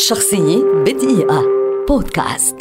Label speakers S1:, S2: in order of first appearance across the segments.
S1: شخصية بدقيقة. بودكاست.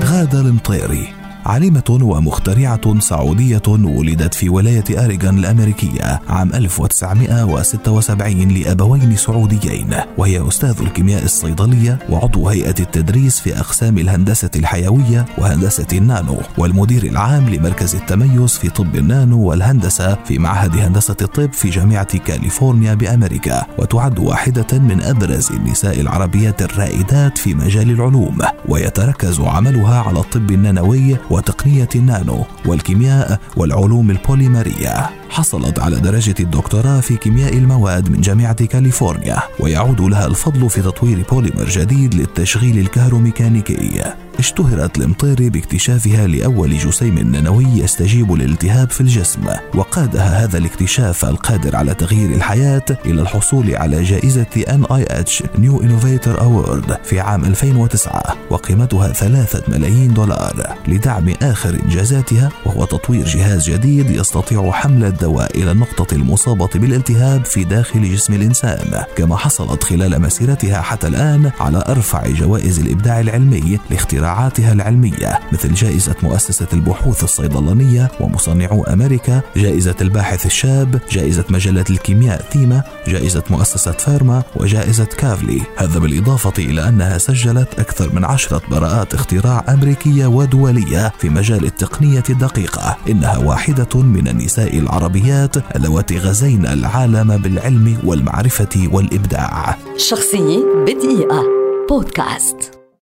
S2: غادة المطيري. عالمة ومخترعة سعودية ولدت في ولاية أريغون الأمريكية عام 1976 لأبوين سعوديين وهي أستاذ الكيمياء الصيدلية وعضو هيئة التدريس في أقسام الهندسة الحيوية وهندسة النانو والمدير العام لمركز التميز في طب النانو والهندسة في معهد هندسة الطب في جامعة كاليفورنيا بأمريكا وتعد واحدة من أبرز النساء العربيات الرائدات في مجال العلوم ويتركز عملها على الطب النانوي وتقنية النانو والكيمياء والعلوم البوليمرية. حصلت على درجة الدكتوراه في كيمياء المواد من جامعة كاليفورنيا ويعود لها الفضل في تطوير بوليمر جديد للتشغيل الكهروميكانيكي. اشتهرت المطيري باكتشافها لأول جسيم نانوي يستجيب للالتهاب في الجسم وقادها هذا الاكتشاف القادر على تغيير الحياة إلى الحصول على جائزة NIH New Innovator Award في عام 2009 وقيمتها ثلاثة ملايين دولار لدعم آخر إنجازاتها وهو تطوير جهاز جديد يستطيع حمل الدواء إلى النقطة المصابة بالالتهاب في داخل جسم الإنسان كما حصلت خلال مسيرتها حتى الآن على أرفع جوائز الإبداع العلمي لاختراع اختراعاتها العلمية مثل جائزة مؤسسة البحوث الصيدلانية ومصنعو أمريكا جائزة الباحث الشاب جائزة مجلة الكيمياء ثيما جائزة مؤسسة فارما وجائزة كافلي. هذا بالإضافة إلى أنها سجلت أكثر من عشرة براءات اختراع أمريكية ودولية في مجال التقنية الدقيقة. إنها واحدة من النساء العربيات اللواتي غزين العالم بالعلم والمعرفة والإبداع.
S1: شخصية بدقيقة. بودكاست.